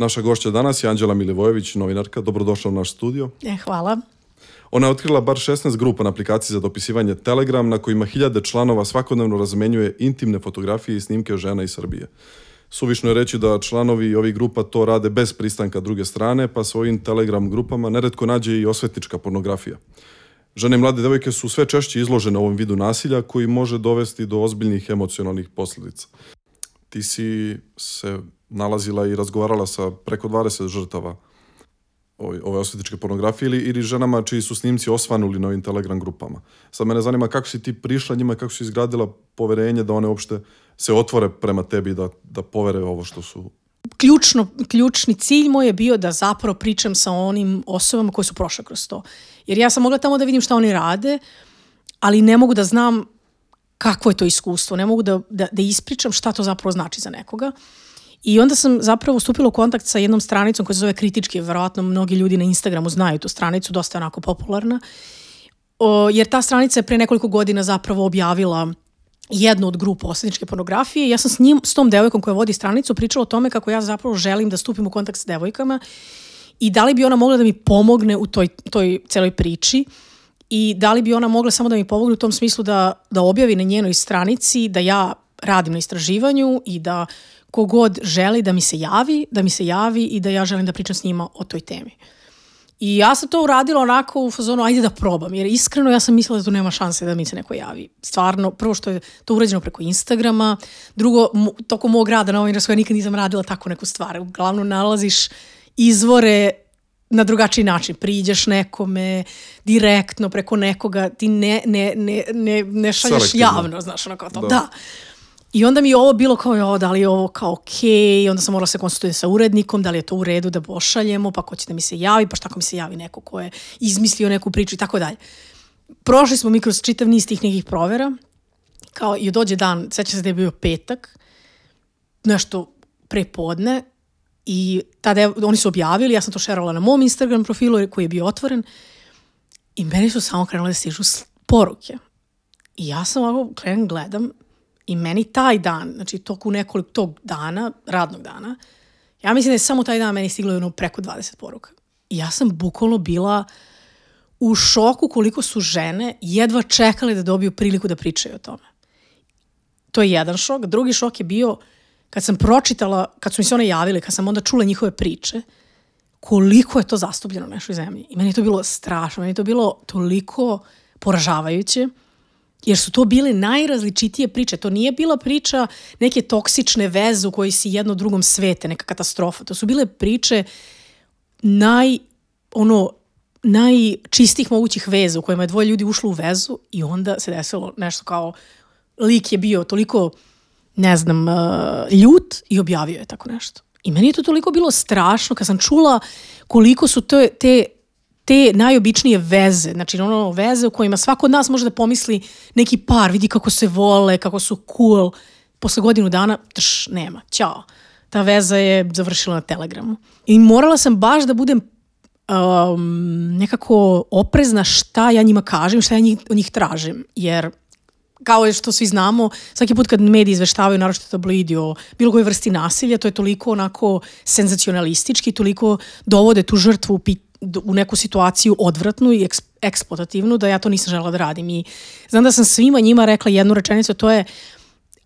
Naša gošća danas je Anđela Milivojević, novinarka. Dobrodošla u naš studio. E, hvala. Ona je otkrila bar 16 grupa na aplikaciji za dopisivanje Telegram na kojima hiljade članova svakodnevno razmenjuje intimne fotografije i snimke žena iz Srbije. Suvišno je reći da članovi ovih grupa to rade bez pristanka druge strane, pa svojim Telegram grupama neretko nađe i osvetnička pornografija. Žene i mlade devojke su sve češće izložene ovom vidu nasilja koji može dovesti do ozbiljnih emocionalnih posljedica. Ti si se nalazila i razgovarala sa preko 20 žrtava ove, osvetničke pornografije ili, ili ženama čiji su snimci osvanuli na ovim telegram grupama. Sad mene zanima kako si ti prišla njima, kako si izgradila poverenje da one uopšte se otvore prema tebi, da, da povere ovo što su Ključno, ključni cilj moj je bio da zapravo pričam sa onim osobama koje su prošle kroz to. Jer ja sam mogla tamo da vidim šta oni rade, ali ne mogu da znam kakvo je to iskustvo. Ne mogu da, da, da ispričam šta to zapravo znači za nekoga. I onda sam zapravo stupila u kontakt sa jednom stranicom koja se zove Kritički, verovatno mnogi ljudi na Instagramu znaju tu stranicu, dosta je onako popularna, o, jer ta stranica je pre nekoliko godina zapravo objavila jednu od grupa osvetničke pornografije. Ja sam s njim, s tom devojkom koja vodi stranicu pričala o tome kako ja zapravo želim da stupim u kontakt s devojkama i da li bi ona mogla da mi pomogne u toj, toj celoj priči i da li bi ona mogla samo da mi pomogne u tom smislu da, da objavi na njenoj stranici da ja radim na istraživanju i da kogod želi da mi se javi, da mi se javi i da ja želim da pričam s njima o toj temi. I ja sam to uradila onako u fazonu, ajde da probam, jer iskreno ja sam mislila da tu nema šanse da mi se neko javi. Stvarno, prvo što je to urađeno preko Instagrama, drugo, tokom mog rada na ovim ja nikad nisam radila tako neku stvar. Uglavnom nalaziš izvore na drugačiji način. Priđeš nekome direktno preko nekoga, ti ne, ne, ne, ne, ne šalješ javno, znaš, ono kao to. Da. Da. I onda mi je ovo bilo kao, jo, da li je ovo kao okej, onda sam morala se konsultovati sa urednikom, da li je to u redu da pošaljemo, pa ko će da mi se javi, pa šta ako mi se javi neko ko je izmislio neku priču i tako dalje. Prošli smo mi kroz čitav niz tih nekih provera, kao i dođe dan, seća se da je bio petak, nešto pre podne, i tada oni su objavili, ja sam to šerovala na mom Instagram profilu koji je bio otvoren i meni su samo krenule da stižu poruke. I ja sam ovako krenem, gledam i meni taj dan, znači toku nekoliko tog dana, radnog dana, ja mislim da je samo taj dan meni stiglo jedno preko 20 poruka. I ja sam bukvalno bila u šoku koliko su žene jedva čekale da dobiju priliku da pričaju o tome. To je jedan šok. Drugi šok je bio kad sam pročitala, kad su mi se one javile, kad sam onda čula njihove priče, koliko je to zastupljeno u našoj zemlji. I meni je to bilo strašno, meni je to bilo toliko poražavajuće, jer su to bile najrazličitije priče. To nije bila priča neke toksične veze u kojoj si jedno drugom svete, neka katastrofa. To su bile priče naj, ono, najčistih mogućih veza u kojima je dvoje ljudi ušlo u vezu i onda se desilo nešto kao lik je bio toliko, ne znam, uh, ljut i objavio je tako nešto. I meni je to toliko bilo strašno kad sam čula koliko su te, te, te najobičnije veze, znači ono veze u kojima svako od nas može da pomisli neki par, vidi kako se vole, kako su cool, posle godinu dana, tš, nema, ćao. Ta veza je završila na Telegramu. I morala sam baš da budem um, nekako oprezna šta ja njima kažem, šta ja njih, od njih tražim, jer kao što svi znamo, svaki put kad mediji izveštavaju, naročito tabloidi o bilo kojoj vrsti nasilja, to je toliko onako senzacionalistički, toliko dovode tu žrtvu u, pit, u neku situaciju odvratnu i eks, eksploatativnu, da ja to nisam žela da radim. I znam da sam svima njima rekla jednu rečenicu, to je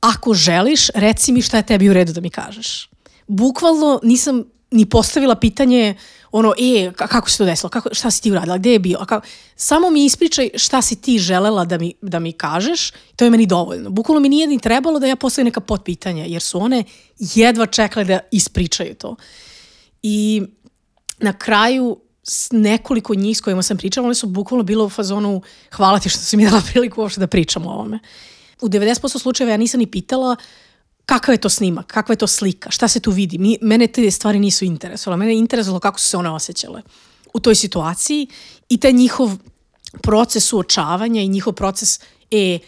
ako želiš, reci mi šta je tebi u redu da mi kažeš. Bukvalno nisam ni postavila pitanje ono, e, ka- kako se to desilo, kako, šta si ti uradila, gde je bio, a kako, samo mi ispričaj šta si ti želela da mi, da mi kažeš, to je meni dovoljno. Bukvalno mi nije ni trebalo da ja postavim neka potpitanja, jer su one jedva čekale da ispričaju to. I na kraju s nekoliko njih s kojima sam pričala, one su bukvalno bilo u fazonu hvala ti što si mi dala priliku uopšte da pričam o ovome. U 90% slučajeva ja nisam ni pitala kakav je to snimak, kakva je to slika, šta se tu vidi. Mi, mene te stvari nisu interesovale. Mene je interesovalo kako su se one osjećale u toj situaciji i taj njihov proces suočavanja i njihov proces e,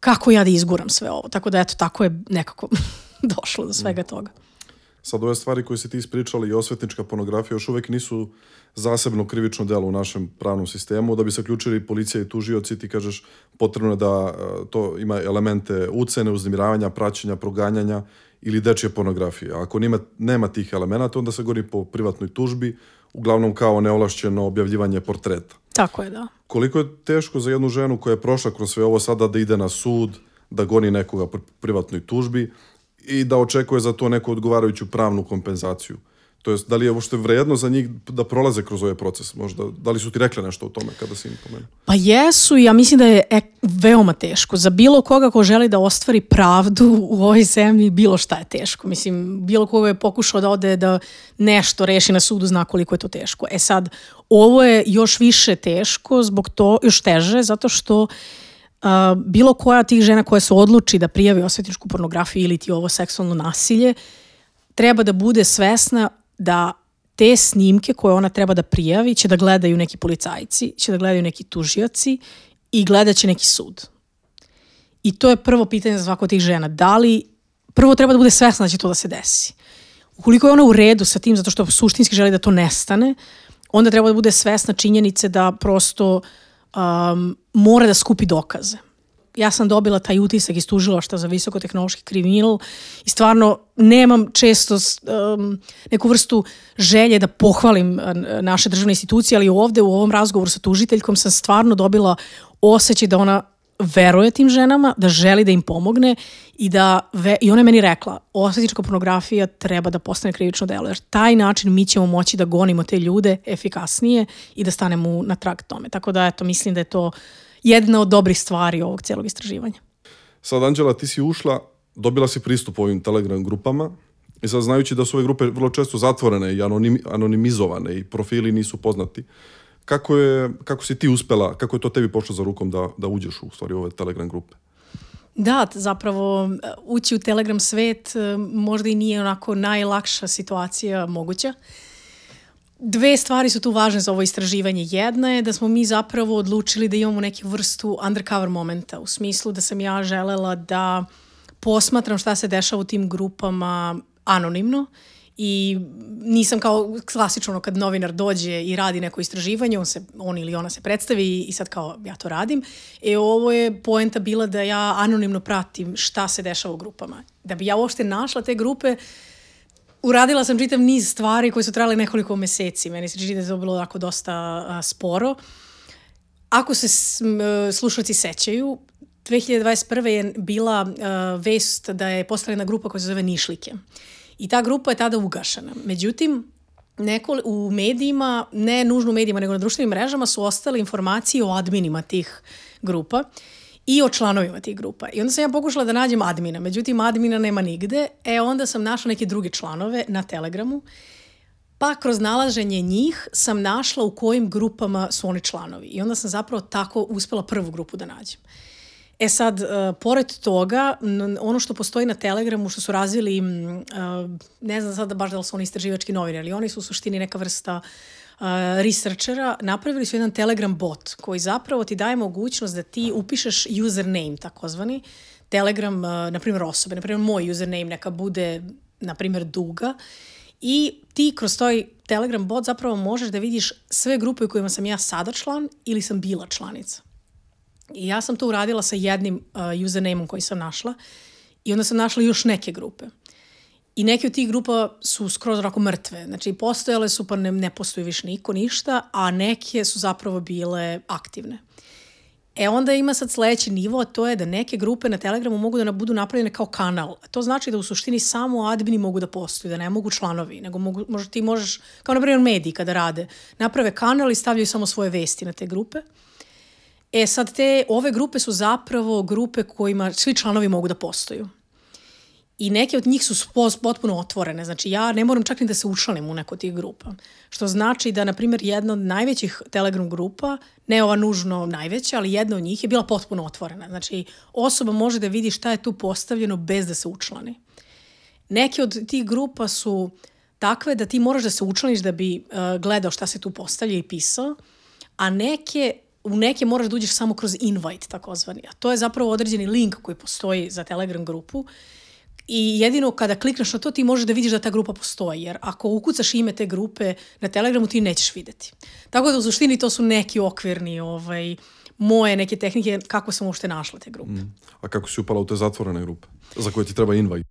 kako ja da izguram sve ovo. Tako da eto, tako je nekako došlo do svega toga. Sad ove stvari koje si ti ispričali i osvetnička pornografija još uvek nisu zasebno krivično delo u našem pravnom sistemu. Da bi se uključili policija i tužioci, ti kažeš potrebno je da e, to ima elemente ucene, uznemiravanja, praćenja, proganjanja ili dečje pornografije. Ako nima, nema tih elemenata, onda se gori po privatnoj tužbi, uglavnom kao neolašćeno objavljivanje portreta. Tako je, da. Koliko je teško za jednu ženu koja je prošla kroz sve ovo sada da ide na sud, da goni nekoga po privatnoj tužbi i da očekuje za to neku odgovarajuću pravnu kompenzaciju. To jest, da li je uopšte vredno za njih da prolaze kroz ovaj proces? Možda, da li su ti rekli nešto o tome kada si im pomenuo? Pa jesu ja mislim da je ek, veoma teško. Za bilo koga ko želi da ostvari pravdu u ovoj zemlji, bilo šta je teško. Mislim, bilo koga je pokušao da ode da nešto reši na sudu, zna koliko je to teško. E sad, ovo je još više teško, zbog to, još teže, zato što Uh, bilo koja tih žena koja se odluči da prijavi osvetničku pornografiju ili ti ovo seksualno nasilje, treba da bude svesna da te snimke koje ona treba da prijavi će da gledaju neki policajci, će da gledaju neki tužioci i gledat će neki sud. I to je prvo pitanje za svako od tih žena. Da li, prvo treba da bude svesna da će to da se desi. Ukoliko je ona u redu sa tim, zato što suštinski želi da to nestane, onda treba da bude svesna činjenice da prosto um, mora da skupi dokaze ja sam dobila taj utisak iz tužilašta za visokotehnološki kriminal i stvarno nemam često um, neku vrstu želje da pohvalim uh, naše državne institucije, ali ovde u ovom razgovoru sa tužiteljkom sam stvarno dobila osjećaj da ona veruje tim ženama, da želi da im pomogne i da ve, i ona je meni rekla, osvetnička pornografija treba da postane krivično delo, jer taj način mi ćemo moći da gonimo te ljude efikasnije i da stanemo na trag tome. Tako da eto, mislim da je to jedna od dobrih stvari ovog cijelog istraživanja. Sad, Anđela, ti si ušla, dobila si pristup ovim Telegram grupama i sad znajući da su ove grupe vrlo često zatvorene i anonim, anonimizovane i profili nisu poznati, kako, je, kako si ti uspela, kako je to tebi pošlo za rukom da, da uđeš u stvari ove Telegram grupe? Da, zapravo ući u Telegram svet eh, možda i nije onako najlakša situacija moguća. Dve stvari su tu važne za ovo istraživanje. Jedna je da smo mi zapravo odlučili da imamo neku vrstu undercover momenta, u smislu da sam ja želela da posmatram šta se dešava u tim grupama anonimno i nisam kao klasično kad novinar dođe i radi neko istraživanje, on, se, on ili ona se predstavi i sad kao ja to radim. E ovo je poenta bila da ja anonimno pratim šta se dešava u grupama. Da bi ja uopšte našla te grupe, uh, uradila sam čitav niz stvari koje su trajale nekoliko meseci. Meni se čini da je to bilo tako dosta a, sporo. Ako se slušalci sećaju, 2021. je bila a, vest da je postavljena grupa koja se zove Nišlike. I ta grupa je tada ugašena. Međutim, neko, u medijima, ne nužno u medijima, nego na društvenim mrežama su ostale informacije o adminima tih grupa i o članovima tih grupa. I onda sam ja pokušala da nađem admina, međutim admina nema nigde, e onda sam našla neke druge članove na Telegramu, pa kroz nalaženje njih sam našla u kojim grupama su oni članovi. I onda sam zapravo tako uspela prvu grupu da nađem. E sad, uh, pored toga, ono što postoji na Telegramu, što su razvili, uh, ne znam sada baš da li su oni istraživački novine, ali oni su u suštini neka vrsta uh, researchera napravili su jedan Telegram bot koji zapravo ti daje mogućnost da ti upišeš username takozvani, Telegram, na primjer osobe, na primjer moj username neka bude, na primjer duga i ti kroz toj Telegram bot zapravo možeš da vidiš sve grupe u kojima sam ja sada član ili sam bila članica. I ja sam to uradila sa jednim uh, usernameom koji sam našla i onda sam našla još neke grupe. I neke od tih grupa su skroz onako mrtve. Znači, postojale su pa ne, ne postoji više niko, ništa, a neke su zapravo bile aktivne. E onda ima sad sledeći nivo, a to je da neke grupe na Telegramu mogu da budu napravljene kao kanal. To znači da u suštini samo admini mogu da postoju, da ne mogu članovi, nego mogu, možda ti možeš, kao na primjer mediji kada rade, naprave kanal i stavljaju samo svoje vesti na te grupe. E sad te, ove grupe su zapravo grupe kojima svi članovi mogu da postoju i neke od njih su potpuno otvorene. Znači ja ne moram čak ni da se učlanim u neko tih grupa. Što znači da, na primjer, jedna od najvećih Telegram grupa, ne ova nužno najveća, ali jedna od njih je bila potpuno otvorena. Znači osoba može da vidi šta je tu postavljeno bez da se učlani. Neke od tih grupa su takve da ti moraš da se učlaniš da bi uh, gledao šta se tu postavlja i pisao, a neke u neke moraš da uđeš samo kroz invite takozvani. A to je zapravo određeni link koji postoji za Telegram grupu I jedino kada klikneš na to ti možeš da vidiš da ta grupa postoji, jer ako ukucaš ime te grupe na Telegramu ti nećeš videti. Tako da u suštini to su neki okvirni ovaj, moje neke tehnike kako sam uopšte našla te grupe. Mm. A kako si upala u te zatvorene grupe, za koje ti treba invite?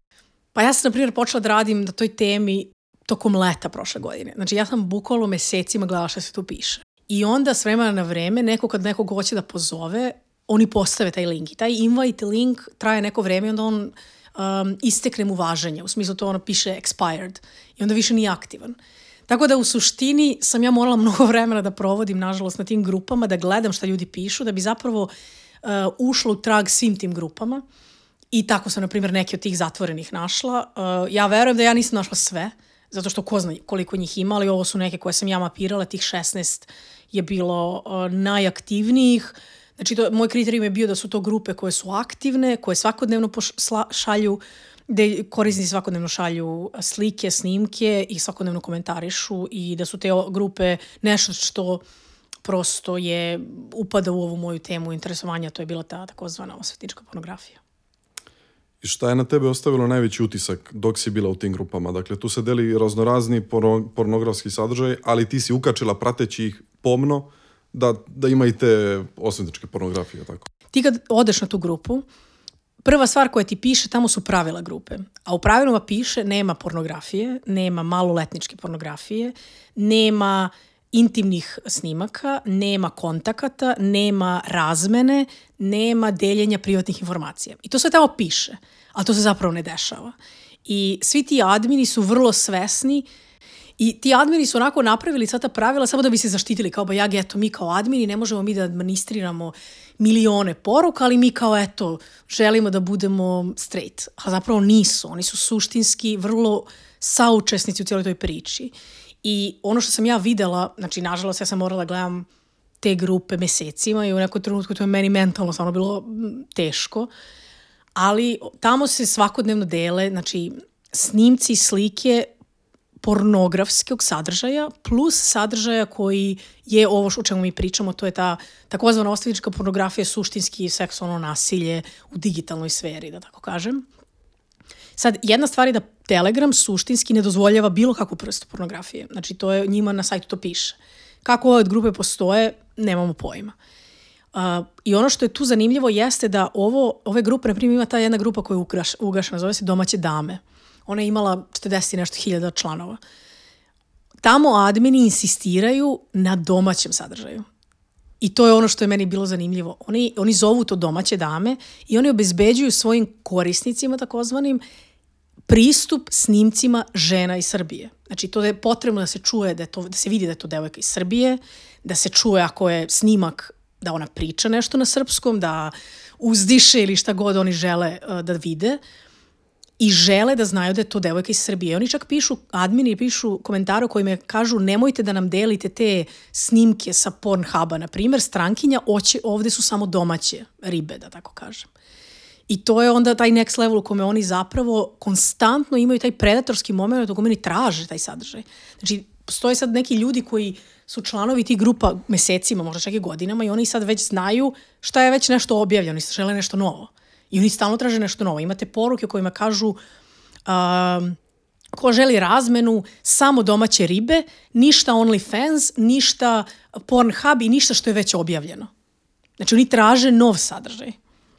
Pa ja sam, na primjer, počela da radim na toj temi tokom leta prošle godine. Znači, ja sam bukvalno mesecima gledala šta se tu piše. I onda s vremena na vreme, neko kad nekog hoće da pozove, oni postave taj link. I taj invite link traje neko vreme i onda on um, istekne mu važenje. U smislu to ono piše expired. I onda više nije aktivan. Tako da u suštini sam ja morala mnogo vremena da provodim, nažalost, na tim grupama, da gledam šta ljudi pišu, da bi zapravo uh, ušla u trag svim tim grupama. I tako sam, na primjer, neke od tih zatvorenih našla. Uh, ja verujem da ja nisam našla sve, zato što ko zna koliko njih ima, ali ovo su neke koje sam ja mapirala, tih 16 je bilo uh, najaktivnijih. Znači, to, moj kriterijum je bio da su to grupe koje su aktivne, koje svakodnevno šalju, gde korisnici svakodnevno šalju slike, snimke i svakodnevno komentarišu i da su te grupe nešto što prosto je upada u ovu moju temu interesovanja, to je bila ta takozvana osvetnička pornografija. I šta je na tebe ostavilo najveći utisak dok si bila u tim grupama? Dakle, tu se deli raznorazni pornografski sadržaj, ali ti si ukačila prateći ih pomno da, da ima i te osvetničke pornografije. Tako. Ti kad odeš na tu grupu, prva stvar koja ti piše, tamo su pravila grupe. A u pravilima piše nema pornografije, nema maloletničke pornografije, nema intimnih snimaka, nema kontakata, nema razmene, nema deljenja privatnih informacija. I to sve tamo piše, ali to se zapravo ne dešava. I svi ti admini su vrlo svesni I ti admini su onako napravili sva ta pravila samo da bi se zaštitili, kao ba ja, eto, mi kao admini ne možemo mi da administriramo milione poruka, ali mi kao, eto, želimo da budemo straight. A zapravo nisu. Oni su suštinski vrlo saučesnici u cijeloj toj priči. I ono što sam ja videla, znači, nažalost, ja sam morala da gledam te grupe mesecima i u nekom trenutku to je meni mentalno stvarno bilo teško, ali tamo se svakodnevno dele, znači, snimci, slike pornografskog sadržaja plus sadržaja koji je ovo o čemu mi pričamo, to je ta takozvana ostavnička pornografija, suštinski seksualno nasilje u digitalnoj sferi, da tako kažem. Sad, jedna stvar je da Telegram suštinski ne dozvoljava bilo kakvu prstu pornografije. Znači, to je, njima na sajtu to piše. Kako ove grupe postoje, nemamo pojma. Uh, I ono što je tu zanimljivo jeste da ovo, ove grupe, na primjer, ima ta jedna grupa koja je ugašena, zove se Domaće dame. Ona je imala 40 nešto hiljada članova. Tamo admini insistiraju na domaćem sadržaju. I to je ono što je meni bilo zanimljivo. Oni, oni zovu to domaće dame i oni obezbeđuju svojim korisnicima takozvanim pristup snimcima žena iz Srbije. Znači to je potrebno da se čuje, da, to, da se vidi da je to devojka iz Srbije, da se čuje ako je snimak da ona priča nešto na srpskom, da uzdiše ili šta god oni žele uh, da vide. Uh, i žele da znaju da je to devojka iz Srbije. Oni čak pišu, admini pišu komentare koji me kažu nemojte da nam delite te snimke sa Pornhuba, na primjer, strankinja, oće, ovde su samo domaće ribe, da tako kažem. I to je onda taj next level u kome oni zapravo konstantno imaju taj predatorski moment u kome oni traže taj sadržaj. Znači, postoje sad neki ljudi koji su članovi tih grupa mesecima, možda čak i godinama i oni sad već znaju šta je već nešto objavljeno i žele nešto novo. I oni stalno traže nešto novo. Imate poruke kojima kažu um, ko želi razmenu, samo domaće ribe, ništa OnlyFans, ništa Pornhub i ništa što je već objavljeno. Znači oni traže nov sadržaj.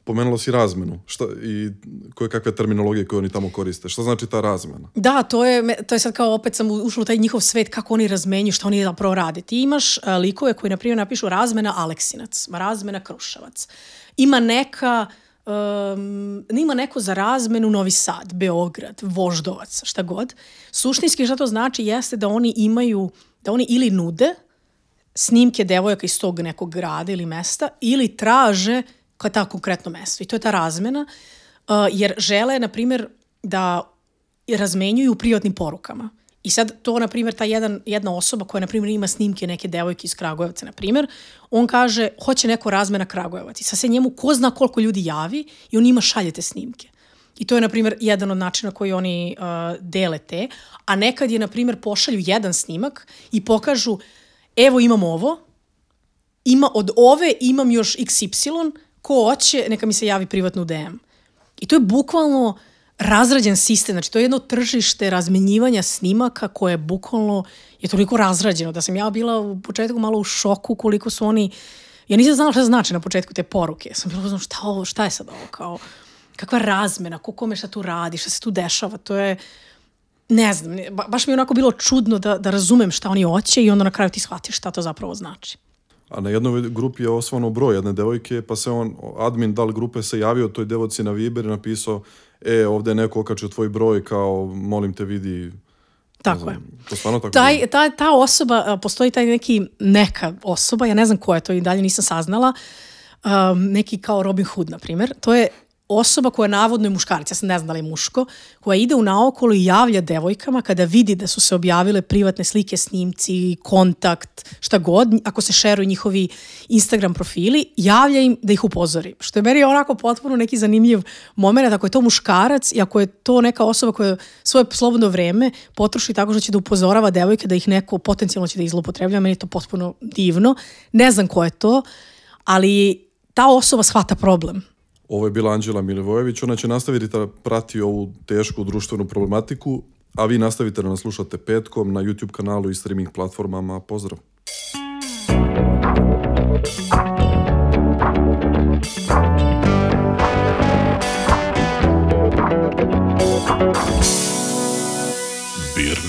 Pomenula si razmenu šta, i koje kakve terminologije koje oni tamo koriste. Šta znači ta razmena? Da, to je, to je sad kao opet sam ušla u taj njihov svet kako oni razmenju, šta oni zapravo rade. Ti imaš uh, likove koji na primjer napišu razmena Aleksinac, razmena Kruševac. Ima neka uh, um, nima neko za razmenu Novi Sad, Beograd, Voždovac, šta god. Suštinski šta to znači jeste da oni imaju, da oni ili nude snimke devojaka iz tog nekog grada ili mesta ili traže kao ta konkretno mesto. I to je ta razmena, uh, jer žele, na primjer, da razmenjuju u privatnim porukama. I sad to, na primjer, ta jedan, jedna osoba koja, na primjer, ima snimke neke devojke iz Kragujevca, na primjer, on kaže, hoće neko razmena Kragujevac. I sad se njemu ko zna koliko ljudi javi i on ima šaljete snimke. I to je, na primjer, jedan od načina koji oni uh, dele te. A nekad je, na primjer, pošalju jedan snimak i pokažu, evo imam ovo, ima od ove imam još XY, ko hoće, neka mi se javi privatno DM. I to je bukvalno razrađen sistem, znači to je jedno tržište razmenjivanja snimaka koje je bukvalno je toliko razrađeno da sam ja bila u početku malo u šoku koliko su oni ja nisam znala šta znači na početku te poruke. Ja sam bila znam šta ovo, šta je sad ovo kao kakva razmena, ko kome šta tu radi, šta se tu dešava, to je ne znam, baš mi je onako bilo čudno da, da razumem šta oni hoće i onda na kraju ti shvatiš šta to zapravo znači. A na jednoj grupi je osvano broj jedne devojke, pa se on, admin dal grupe se javio toj devojci na Viber i napisao e, ovde je neko okačio tvoj broj, kao, molim te vidi. Tako je. To stvarno tako Taj, ta, ta osoba, postoji taj neki, neka osoba, ja ne znam ko je to i dalje nisam saznala, um, neki kao Robin Hood, na primjer, to je osoba koja navodno je muškarac, ja sam ne znam da li je muško, koja ide u naokolo i javlja devojkama kada vidi da su se objavile privatne slike, snimci, kontakt, šta god, ako se šeruju njihovi Instagram profili, javlja im da ih upozori. Što je meni onako potpuno neki zanimljiv moment, ako je to muškarac i ako je to neka osoba koja svoje slobodno vreme potroši tako što će da upozorava devojke da ih neko potencijalno će da ih zloupotrebljava, meni je to potpuno divno. Ne znam ko je to, ali ta osoba shvata problem. Ovo je bila Anđela Milivojević, ona će nastaviti da prati ovu tešku društvenu problematiku, a vi nastavite da nas slušate petkom na YouTube kanalu i streaming platformama. Pozdrav! Birn